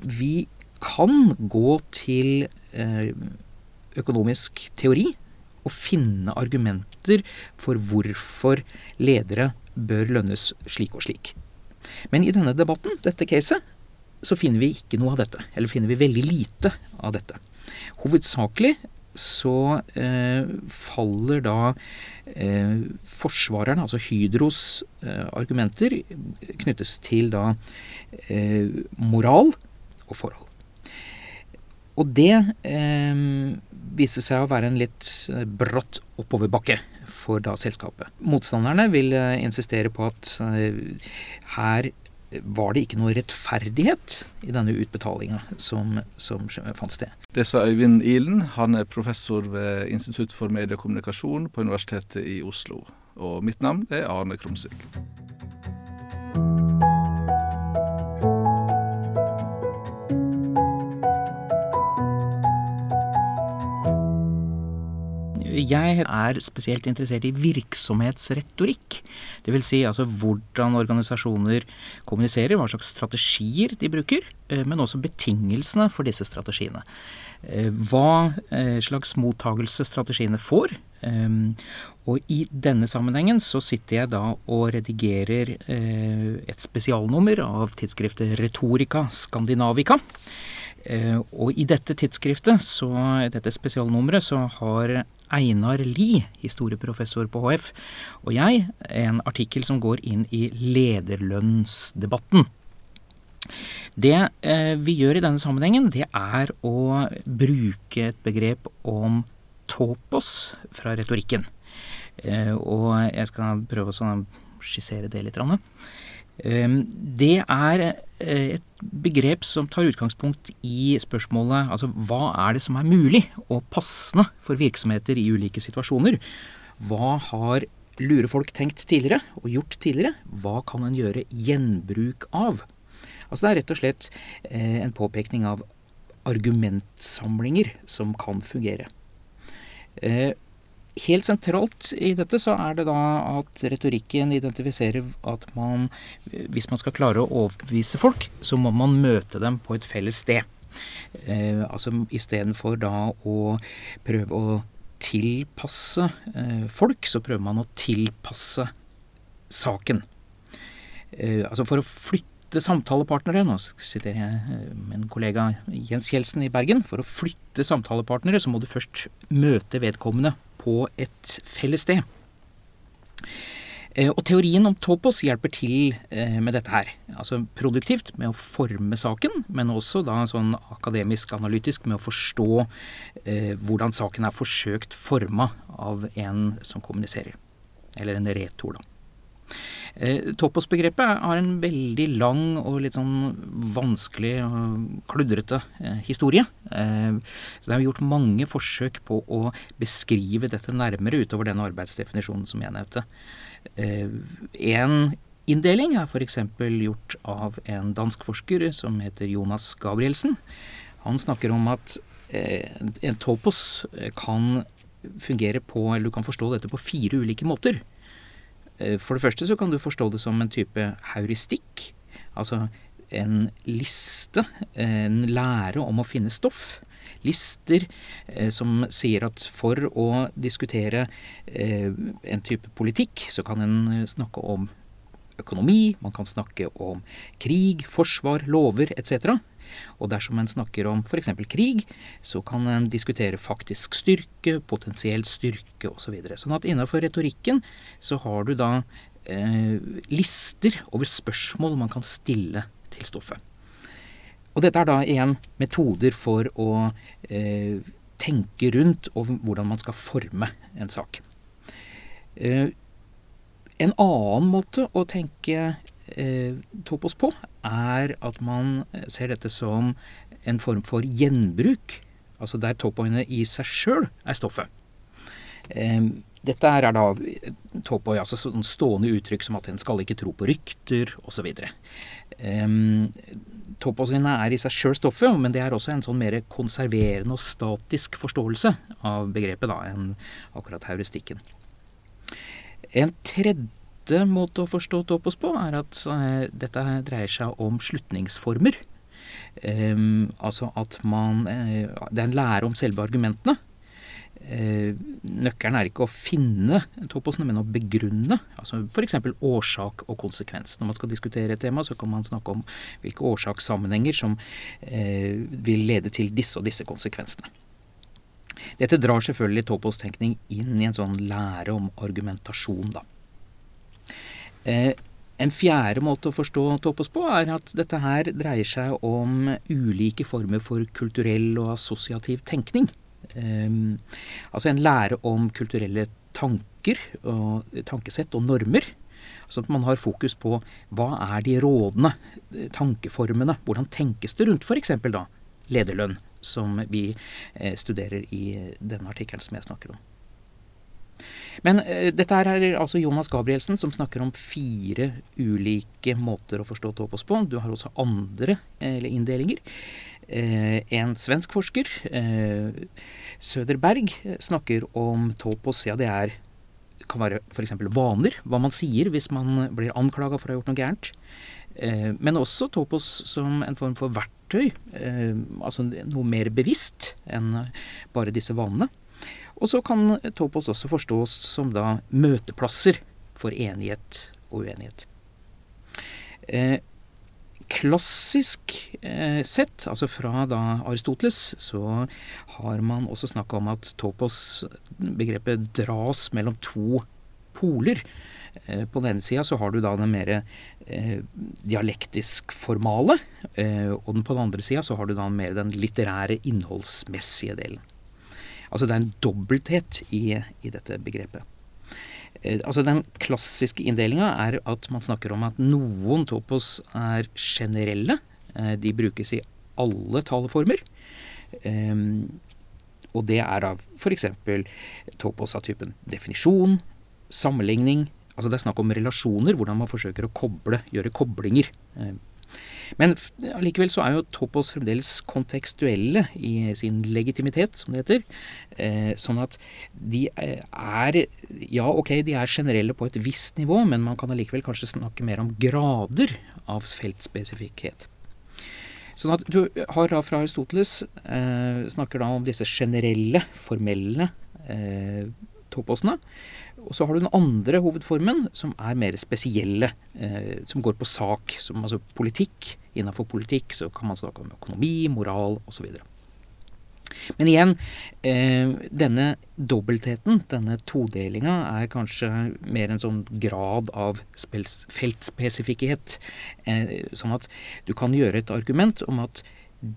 vi kan gå til eh, økonomisk teori og finne argumenter for hvorfor ledere bør lønnes slik og slik. Men i denne debatten, dette caset, så finner vi ikke noe av dette. Eller finner vi veldig lite av dette. Hovedsakelig så eh, faller da eh, forsvarerne, altså Hydros eh, argumenter, knyttes til da eh, moral og forhold. Og det eh, viser seg å være en litt brått bratt oppoverbakke for da selskapet. Motstanderne vil insistere på at her var det ikke noe rettferdighet i denne utbetalinga som, som fant sted. Det sa Øyvind Ilen. Han er professor ved Institutt for mediekommunikasjon på Universitetet i Oslo. Og mitt navn er Arne Krumsvik. Jeg er spesielt interessert i virksomhetsretorikk. Dvs. Si altså hvordan organisasjoner kommuniserer, hva slags strategier de bruker, eh, men også betingelsene for disse strategiene. Eh, hva eh, slags mottagelse strategiene får. Og i denne sammenhengen så sitter jeg da og redigerer et spesialnummer av tidsskriftet Retorika Skandinavica. Og i dette tidsskriftet, så, dette spesialnummeret, så har Einar Lie, historieprofessor på HF, og jeg en artikkel som går inn i lederlønnsdebatten. Det eh, vi gjør i denne sammenhengen, det er å bruke et begrep om topos fra retorikken. Eh, og jeg skal prøve å skissere det litt. Ehm, det er eh, et begrep som tar utgangspunkt i spørsmålet altså hva er det som er mulig og passende for virksomheter i ulike situasjoner? Hva har lure folk tenkt tidligere og gjort tidligere? Hva kan en gjøre gjenbruk av? Altså Det er rett og slett eh, en påpekning av argumentsamlinger som kan fungere. Eh, Helt sentralt i dette så er det da at retorikken identifiserer at man, hvis man skal klare å overbevise folk, så må man møte dem på et felles sted. Eh, altså istedenfor da å prøve å tilpasse eh, folk, så prøver man å tilpasse saken. Eh, altså for å flytte samtalepartnere, nå siterer jeg med min kollega Jens Kjeldsen i Bergen, for å flytte samtalepartnere så må du først møte vedkommende på et felles sted. Eh, og teorien om topos hjelper til eh, med dette her. Altså produktivt med å forme saken, men også da sånn akademisk analytisk med å forstå eh, hvordan saken er forsøkt forma av en som kommuniserer. Eller en retor, da. Eh, Topos-begrepet har en veldig lang og litt sånn vanskelig og kludrete eh, historie. Eh, så det er gjort mange forsøk på å beskrive dette nærmere utover den arbeidsdefinisjonen som jeg nevnte. En inndeling er f.eks. gjort av en dansk forsker som heter Jonas Gabrielsen. Han snakker om at en topos kan fungere på, eller du kan forstå dette på fire ulike måter. Eh, for det første så kan du forstå det som en type heuristikk. Altså en liste, en lære om å finne stoff. Lister eh, som sier at for å diskutere eh, en type politikk, så kan en snakke om økonomi, man kan snakke om krig, forsvar, lover etc. Og dersom en snakker om f.eks. krig, så kan en diskutere faktisk styrke, potensiell styrke osv. Så videre. sånn at innenfor retorikken så har du da eh, lister over spørsmål man kan stille til stoffet. Og dette er da igjen metoder for å eh, tenke rundt og hvordan man skal forme en sak. Eh, en annen måte å tenke eh, topos på, er at man ser dette som en form for gjenbruk. Altså der topoiene i seg sjøl er stoffet. Eh, dette er da topoi, altså sånn stående uttrykk som at en skal ikke tro på rykter osv. Topoene er i seg sjøl stoffet, men det er også en sånn mer konserverende og statisk forståelse av begrepet da, enn akkurat heuristikken. En tredje neste måte å forstå topos på er at eh, dette dreier seg om slutningsformer. altså at man Det er en lære om selve argumentene. nøkkelen er ikke å finne toposene, men å begrunne. altså F.eks. årsak og konsekvens. Når man skal diskutere et tema, så kan man snakke om hvilke årsakssammenhenger som vil lede til disse og disse konsekvensene. Dette drar selvfølgelig topostenkning inn i en sånn lære om argumentasjon, da. Eh, en fjerde måte å forstå topos på er at dette her dreier seg om ulike former for kulturell og assosiativ tenkning. Eh, altså en lære om kulturelle tanker, og tankesett og normer. Sånn at man har fokus på hva er de rådende tankeformene, hvordan tenkes det rundt f.eks. da lederlønn, som vi eh, studerer i denne artikkelen som jeg snakker om. Men uh, dette er altså Jonas Gabrielsen som snakker om fire ulike måter å forstå topos på. Du har også andre eller inndelinger. Uh, en svensk forsker, Søderberg, snakker om topos. Ja, det er kan være f.eks. vaner. Hva man sier hvis man blir anklaga for å ha gjort noe gærent. Men også topos som en form for verktøy eh, altså noe mer bevisst enn bare disse vanene. Og så kan topos også forstås som da møteplasser for enighet og uenighet. Eh, klassisk eh, sett, altså fra da Aristoteles, så har man også snakka om at topos-begrepet dras mellom to poler. Eh, på den ene sida så har du da den mer eh, dialektisk formale, eh, og den på den andre sida så har du da mer den litterære, innholdsmessige delen. Altså det er en dobbelthet i, i dette begrepet. Eh, altså Den klassiske inndelinga er at man snakker om at noen topos er generelle. Eh, de brukes i alle taleformer. Eh, og det er av f.eks. topos av typen definisjon, sammenligning, Altså det er snakk om relasjoner, hvordan man forsøker å koble, gjøre koblinger. Eh, men allikevel så er jo topos fremdeles kontekstuelle i sin legitimitet, som det heter. Eh, sånn at de er Ja, ok, de er generelle på et visst nivå, men man kan allikevel kanskje snakke mer om grader av feltspesifikkhet. Sånn at du har da fra Aristoteles eh, snakker da om disse generelle, formelle eh, toposene. Og så har du den andre hovedformen, som er mer spesielle, eh, som går på sak. Som altså politikk. Innenfor politikk så kan man snakke om økonomi, moral osv. Men igjen, eh, denne dobbeltheten, denne todelinga, er kanskje mer en sånn grad av feltspesifikkhet. Eh, sånn at du kan gjøre et argument om at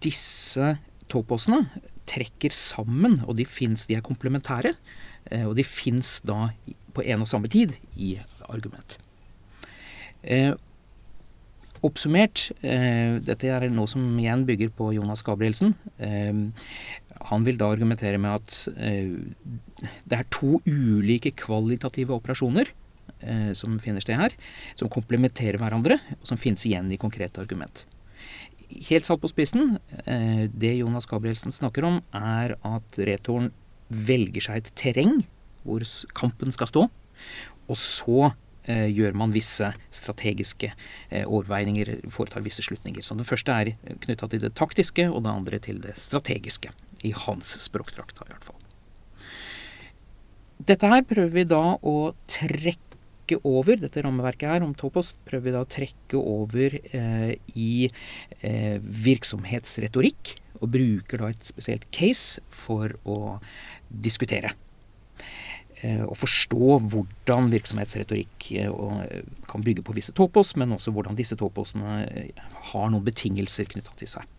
disse toposene trekker sammen, og de fins, de er komplementære. Eh, og de fins da på en og samme tid i argument. Eh, oppsummert, eh, dette er noe som igjen bygger på Jonas Gabrielsen. Han vil da argumentere med at det er to ulike kvalitative operasjoner som finner sted her, som komplementerer hverandre, og som finnes igjen i konkrete argument. Helt satt på spissen, det Jonas Gabrielsen snakker om, er at retoren velger seg et terreng hvor kampen skal stå. Og så eh, gjør man visse strategiske eh, overveininger, foretar visse slutninger. Så det første er knytta til det taktiske, og det andre til det strategiske. I hans språkdrakt, i hvert fall. Dette her prøver vi da å trekke over, dette rammeverket her om Topos, prøver vi da å trekke over eh, i eh, virksomhetsretorikk. Og bruker da et spesielt case for å diskutere. Og forstå hvordan virksomhetsretorikk eh, kan bygge på visse topos, men også hvordan disse toposene eh, har noen betingelser knytta til seg.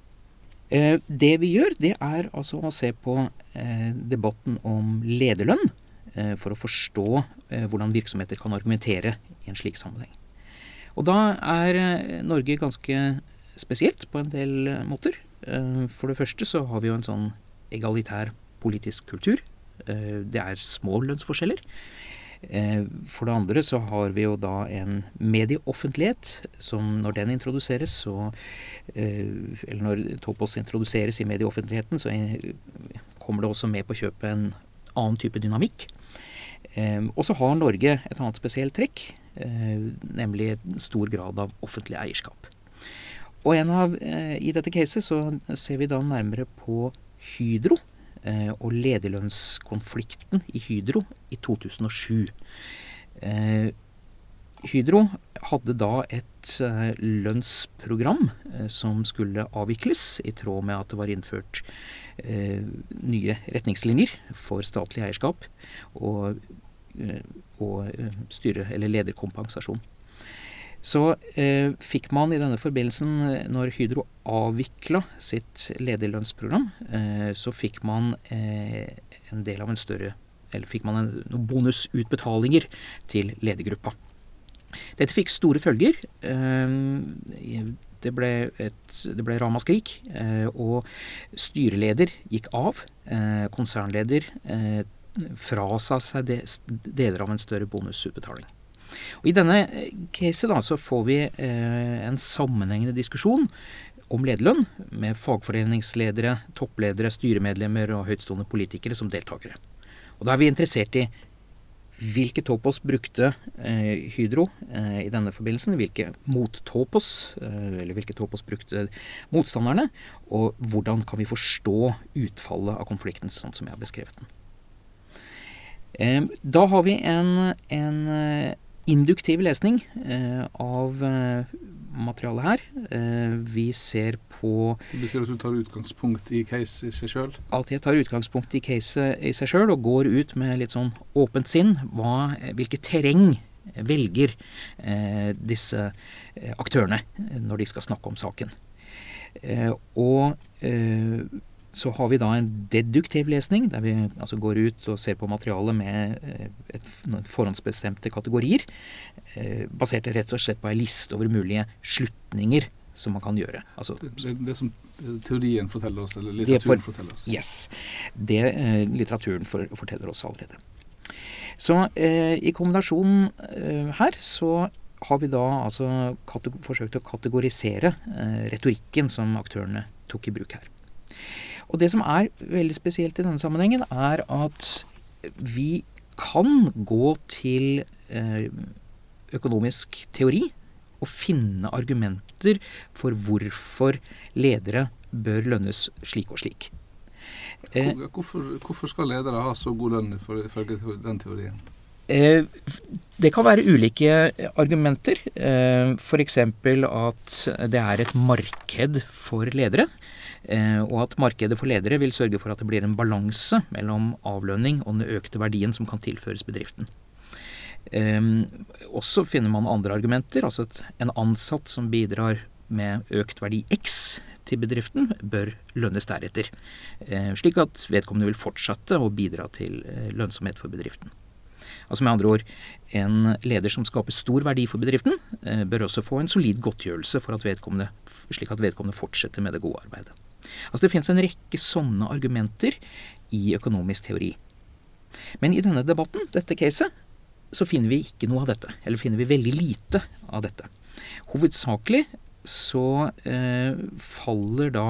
Det vi gjør, det er altså å se på debatten om lederlønn for å forstå hvordan virksomheter kan argumentere i en slik sammenheng. Og da er Norge ganske spesielt på en del måter. For det første så har vi jo en sånn egalitær politisk kultur. Eh, det er små lønnsforskjeller. Eh, for det andre så har vi jo da en medieoffentlighet som når den introduseres, så eh, Eller når Topos introduseres i medieoffentligheten, så kommer det også med på kjøpet en annen type dynamikk. Og så har Norge et annet spesielt trekk, nemlig stor grad av offentlig eierskap. Og av, eh, i dette caset så ser vi da nærmere på Hydro eh, og lederlønnskonflikten i Hydro i 2007. Eh, Hydro hadde da et lønnsprogram som skulle avvikles, i tråd med at det var innført nye retningslinjer for statlig eierskap og, og styre- eller lederkompensasjon. Så eh, fikk man i denne forbindelsen, eh, når Hydro avvikla sitt lederlønnsprogram, eh, så fikk man eh, en del av en større Eller fikk man en, noen bonusutbetalinger til ledergruppa. Dette fikk store følger. Eh, det ble, et, det ble ramaskrik, eh, og styreleder gikk av. konsernleder frasa seg deler av en større bonusutbetaling. Og I denne case caset da, så får vi eh, en sammenhengende diskusjon om lederlønn, med fagforeningsledere, toppledere, styremedlemmer og høytstående politikere som deltakere. Og Da er vi interessert i hvilke topos brukte eh, Hydro eh, i denne forbindelsen? Hvilke mottopos, eh, eller hvilke topos brukte motstanderne? Og hvordan kan vi forstå utfallet av konflikten, sånn som jeg har beskrevet den? Eh, da har vi en, en induktiv lesning eh, av eh, materialet her. Eh, vi ser på Det betyr at du tar utgangspunkt i case i seg sjøl? At jeg tar utgangspunkt i case i seg sjøl, og går ut med litt sånn åpent sinn. Hva, hvilket terreng velger eh, disse aktørene når de skal snakke om saken. Eh, og så har vi da en deduktiv lesning, der vi altså går ut og ser på materialet med eh, et, forhåndsbestemte kategorier, eh, basert rett og slett på ei liste over mulige slutninger som man kan gjøre. Altså, det, det, som teorien forteller oss, eller litteraturen for, forteller oss? Yes. Det eh, litteraturen for, forteller oss allerede. Så eh, i kombinasjonen eh, her så har vi da altså forsøkt å kategorisere eh, retorikken som aktørene tok i bruk her. Og det som er veldig spesielt i denne sammenhengen, er at vi kan gå til eh, økonomisk teori og finne argumenter for hvorfor ledere bør lønnes slik og slik. Eh, hvorfor, hvorfor, skal ledere ha så god lønn ifølge den teorien? Eh, det kan være ulike argumenter. F.eks. at det er et marked for ledere. Eh, og at markedet for ledere vil sørge for at det blir en balanse mellom avlønning og den økte verdien som kan tilføres bedriften. Um, også finner man andre argumenter. altså at En ansatt som bidrar med økt verdi X til bedriften, bør lønnes deretter. Uh, slik at vedkommende vil fortsette å bidra til uh, lønnsomhet for bedriften. Altså med andre ord, en leder som skaper stor verdi for bedriften, bør også få en solid godtgjørelse for at slik at vedkommende fortsetter med det gode arbeidet. Altså Det finnes en rekke sånne argumenter i økonomisk teori. Men i denne debatten, dette caset, så finner vi ikke noe av dette. Eller finner vi veldig lite av dette. Hovedsakelig så eh, faller da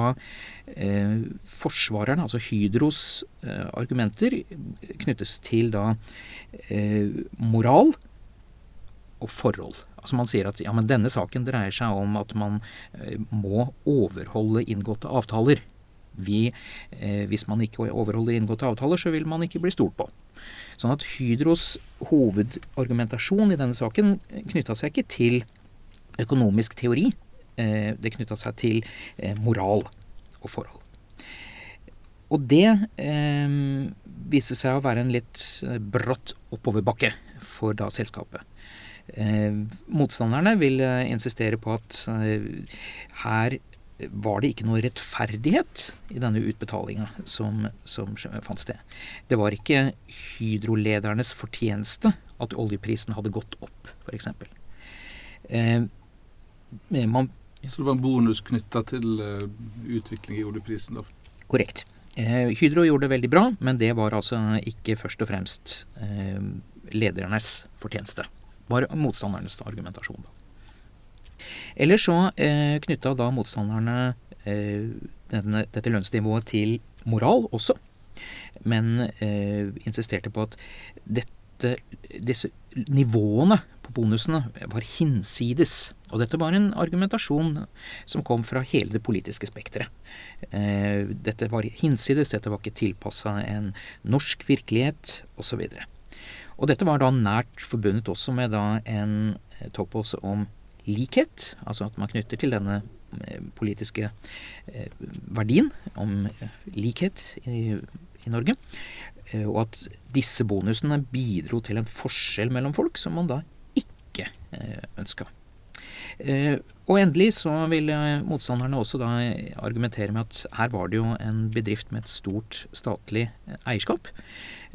eh, forsvarerne, altså Hydros eh, argumenter, knyttes til da eh, moral og forhold. Altså Man sier at ja, men denne saken dreier seg om at man eh, må overholde inngåtte avtaler. Vi, eh, hvis man ikke overholder inngåtte avtaler, så vil man ikke bli stolt på. Sånn at Hydros hovedargumentasjon i denne saken knytta seg ikke til økonomisk teori. Eh, det knytta seg til eh, moral og forhold. Og det eh, viste seg å være en litt brått bratt oppoverbakke for da selskapet. Eh, motstanderne vil eh, insistere på at eh, her var det ikke noe rettferdighet i denne utbetalinga som, som, fant sted. Det var ikke Hydro-ledernes fortjeneste at oljeprisen hadde gått opp, f.eks. Eh, man, Så det var en bonus knytta til uh, utvikling i oljeprisen? da? Korrekt. Eh, Hydro gjorde det veldig bra, men det var altså ikke først og fremst eh, ledernes fortjeneste var motstandernes argumentasjon. Eller så eh, knytta da motstanderne eh, denne, dette lønnsnivået til moral også, men eh, insisterte på at dette, disse nivåene på bonusene var hinsides. Og dette var en argumentasjon som kom fra hele det politiske spekteret. Eh, dette var hinsides, dette var ikke tilpassa en norsk virkelighet, osv. Og, dette var da nært forbundet også med da en eh, topos om likhet, altså at man knytter til denne eh, politiske verdien om likhet i, i Norge. Og at disse bonusene bidro til en forskjell mellom folk som man da ikke ønska. Eh, og endelig så vil motstanderne også da argumentere med at her var det jo en bedrift med et stort statlig eh, eierskap,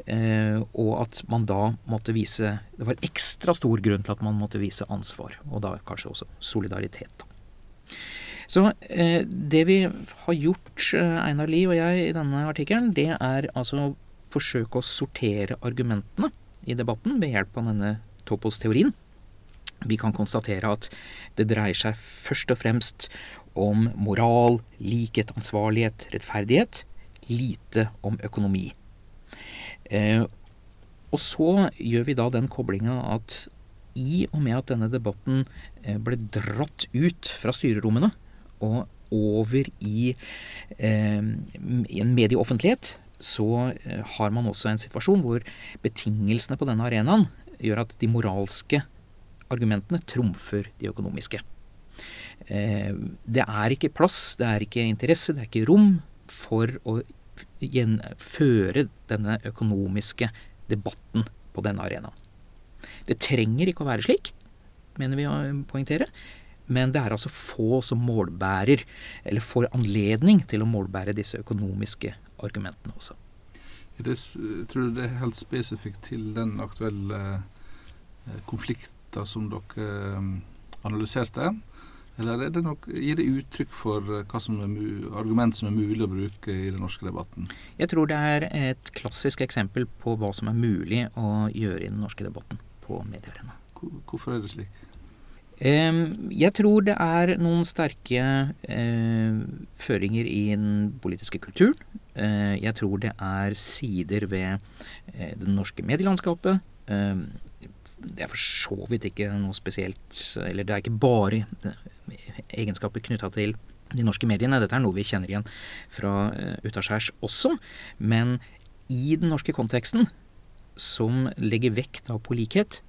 eh, og at man da måtte vise Det var ekstra stor grunn til at man måtte vise ansvar, og da kanskje også solidaritet. Så det vi har gjort, Einar Lie og jeg, i denne artikkelen, det er altså å forsøke å sortere argumentene i debatten ved hjelp av denne topos-teorien. Vi kan konstatere at det dreier seg først og fremst om moral, likhet, ansvarlighet, rettferdighet. Lite om økonomi. Eh, og så gjør vi da den koblinga at i og med at denne debatten eh, ble dratt ut fra styrerommene og over i, eh, en medieoffentlighet, så eh, har man også en situasjon hvor betingelsene på denne arenaen gjør at de moralske argumentene trumfer de økonomiske. Eh, det er ikke plass, det er ikke interesse, det er ikke rom for å føre denne økonomiske debatten på denne arenaen. Det trenger ikke å være slik, mener vi å poengtere. Men det er altså få som målbærer, eller får anledning til å målbære disse økonomiske argumentene også. Det, tror du det er helt spesifikt til den aktuelle eh, konflikten data som dere eh, analyserte? Eller det nok, gir det uttrykk for eh, hva som er argument som er mulig å bruke i den norske debatten? Jeg tror det er et klassisk eksempel på hva som er mulig å gjøre i den norske debatten på mediearenaen. Hvorfor er det slik? Jeg tror det er noen sterke eh, føringer i den politiske kulturen. Jeg tror det er sider ved det norske medielandskapet det er for så vidt ikke noe spesielt Eller det er ikke bare egenskaper knytta til de norske mediene. Dette er noe vi kjenner igjen fra uh, utaskjærs også. Men i den norske konteksten, som legger vekt på likhet,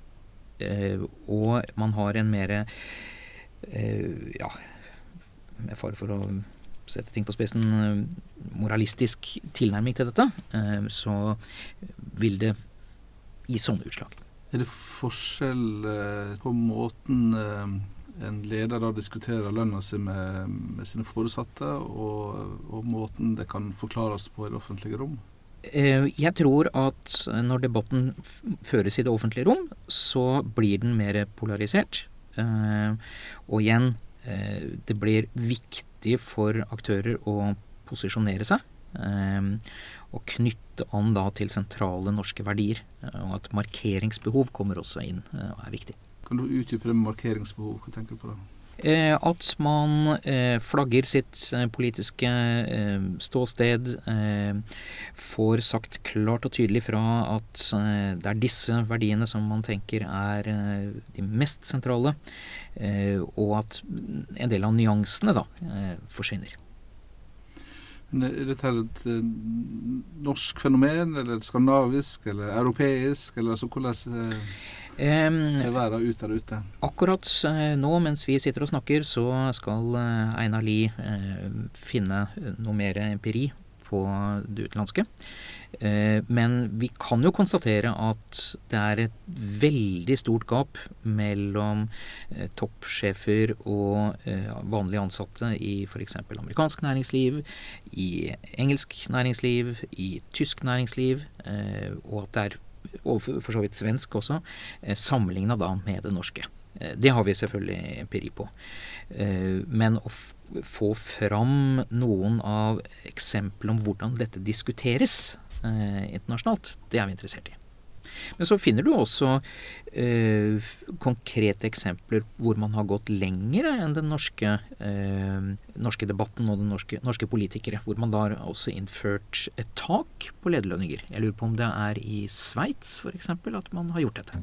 uh, og man har en mer uh, ja, med fare for å sette ting på spissen, moralistisk tilnærming til dette, så vil det gi sånne utslag. Er det forskjell eh, på måten eh, en leder da diskuterer lønna si med, med, sine foresatte, og, og, måten det kan forklares på i det offentlige rom? Eh, jeg tror at når debatten føres i det offentlige rom, så blir den mer polarisert. Og igjen, det blir viktig for aktører å posisjonere seg. Og knytte an da til sentrale norske verdier. Og at markeringsbehov kommer også inn eh, og er viktig. Kan du utdype det med markeringsbehov? Hva tenker du på da? Eh, at man eh, flagger sitt eh, politiske eh, ståsted. Eh, får sagt klart og tydelig fra at det er disse verdiene som man tenker er de mest sentrale. og at en del av nyansene da forsvinner. Er dette et uh, norsk fenomen, eller et skandinavisk, eller europeisk? Eller altså, hvordan uh, ser verden ut der ute? Akkurat uh, nå mens vi sitter og snakker, så skal Einar Lie finne noe mer empiri på det utenlandske. Eh, men vi kan jo konstatere at det er et veldig stort gap mellom eh, toppsjefer og eh, vanlige ansatte i f.eks. amerikansk næringsliv, i engelsk næringsliv, i tysk næringsliv, og at det er og for så vidt svensk også, sammenligna da med det norske. Det har vi selvfølgelig empiri på. Men å få fram noen av eksemplene om hvordan dette diskuteres, eh, internasjonalt. Det er vi interessert i. Men så finner du også eh, konkrete eksempler hvor man har gått lenger enn den norske, eh, norske debatten og den norske, norske, politikere. Hvor man da har også innført et tak på lederlønninger. Jeg lurer på om det er i Sveits f.eks. at man har gjort dette.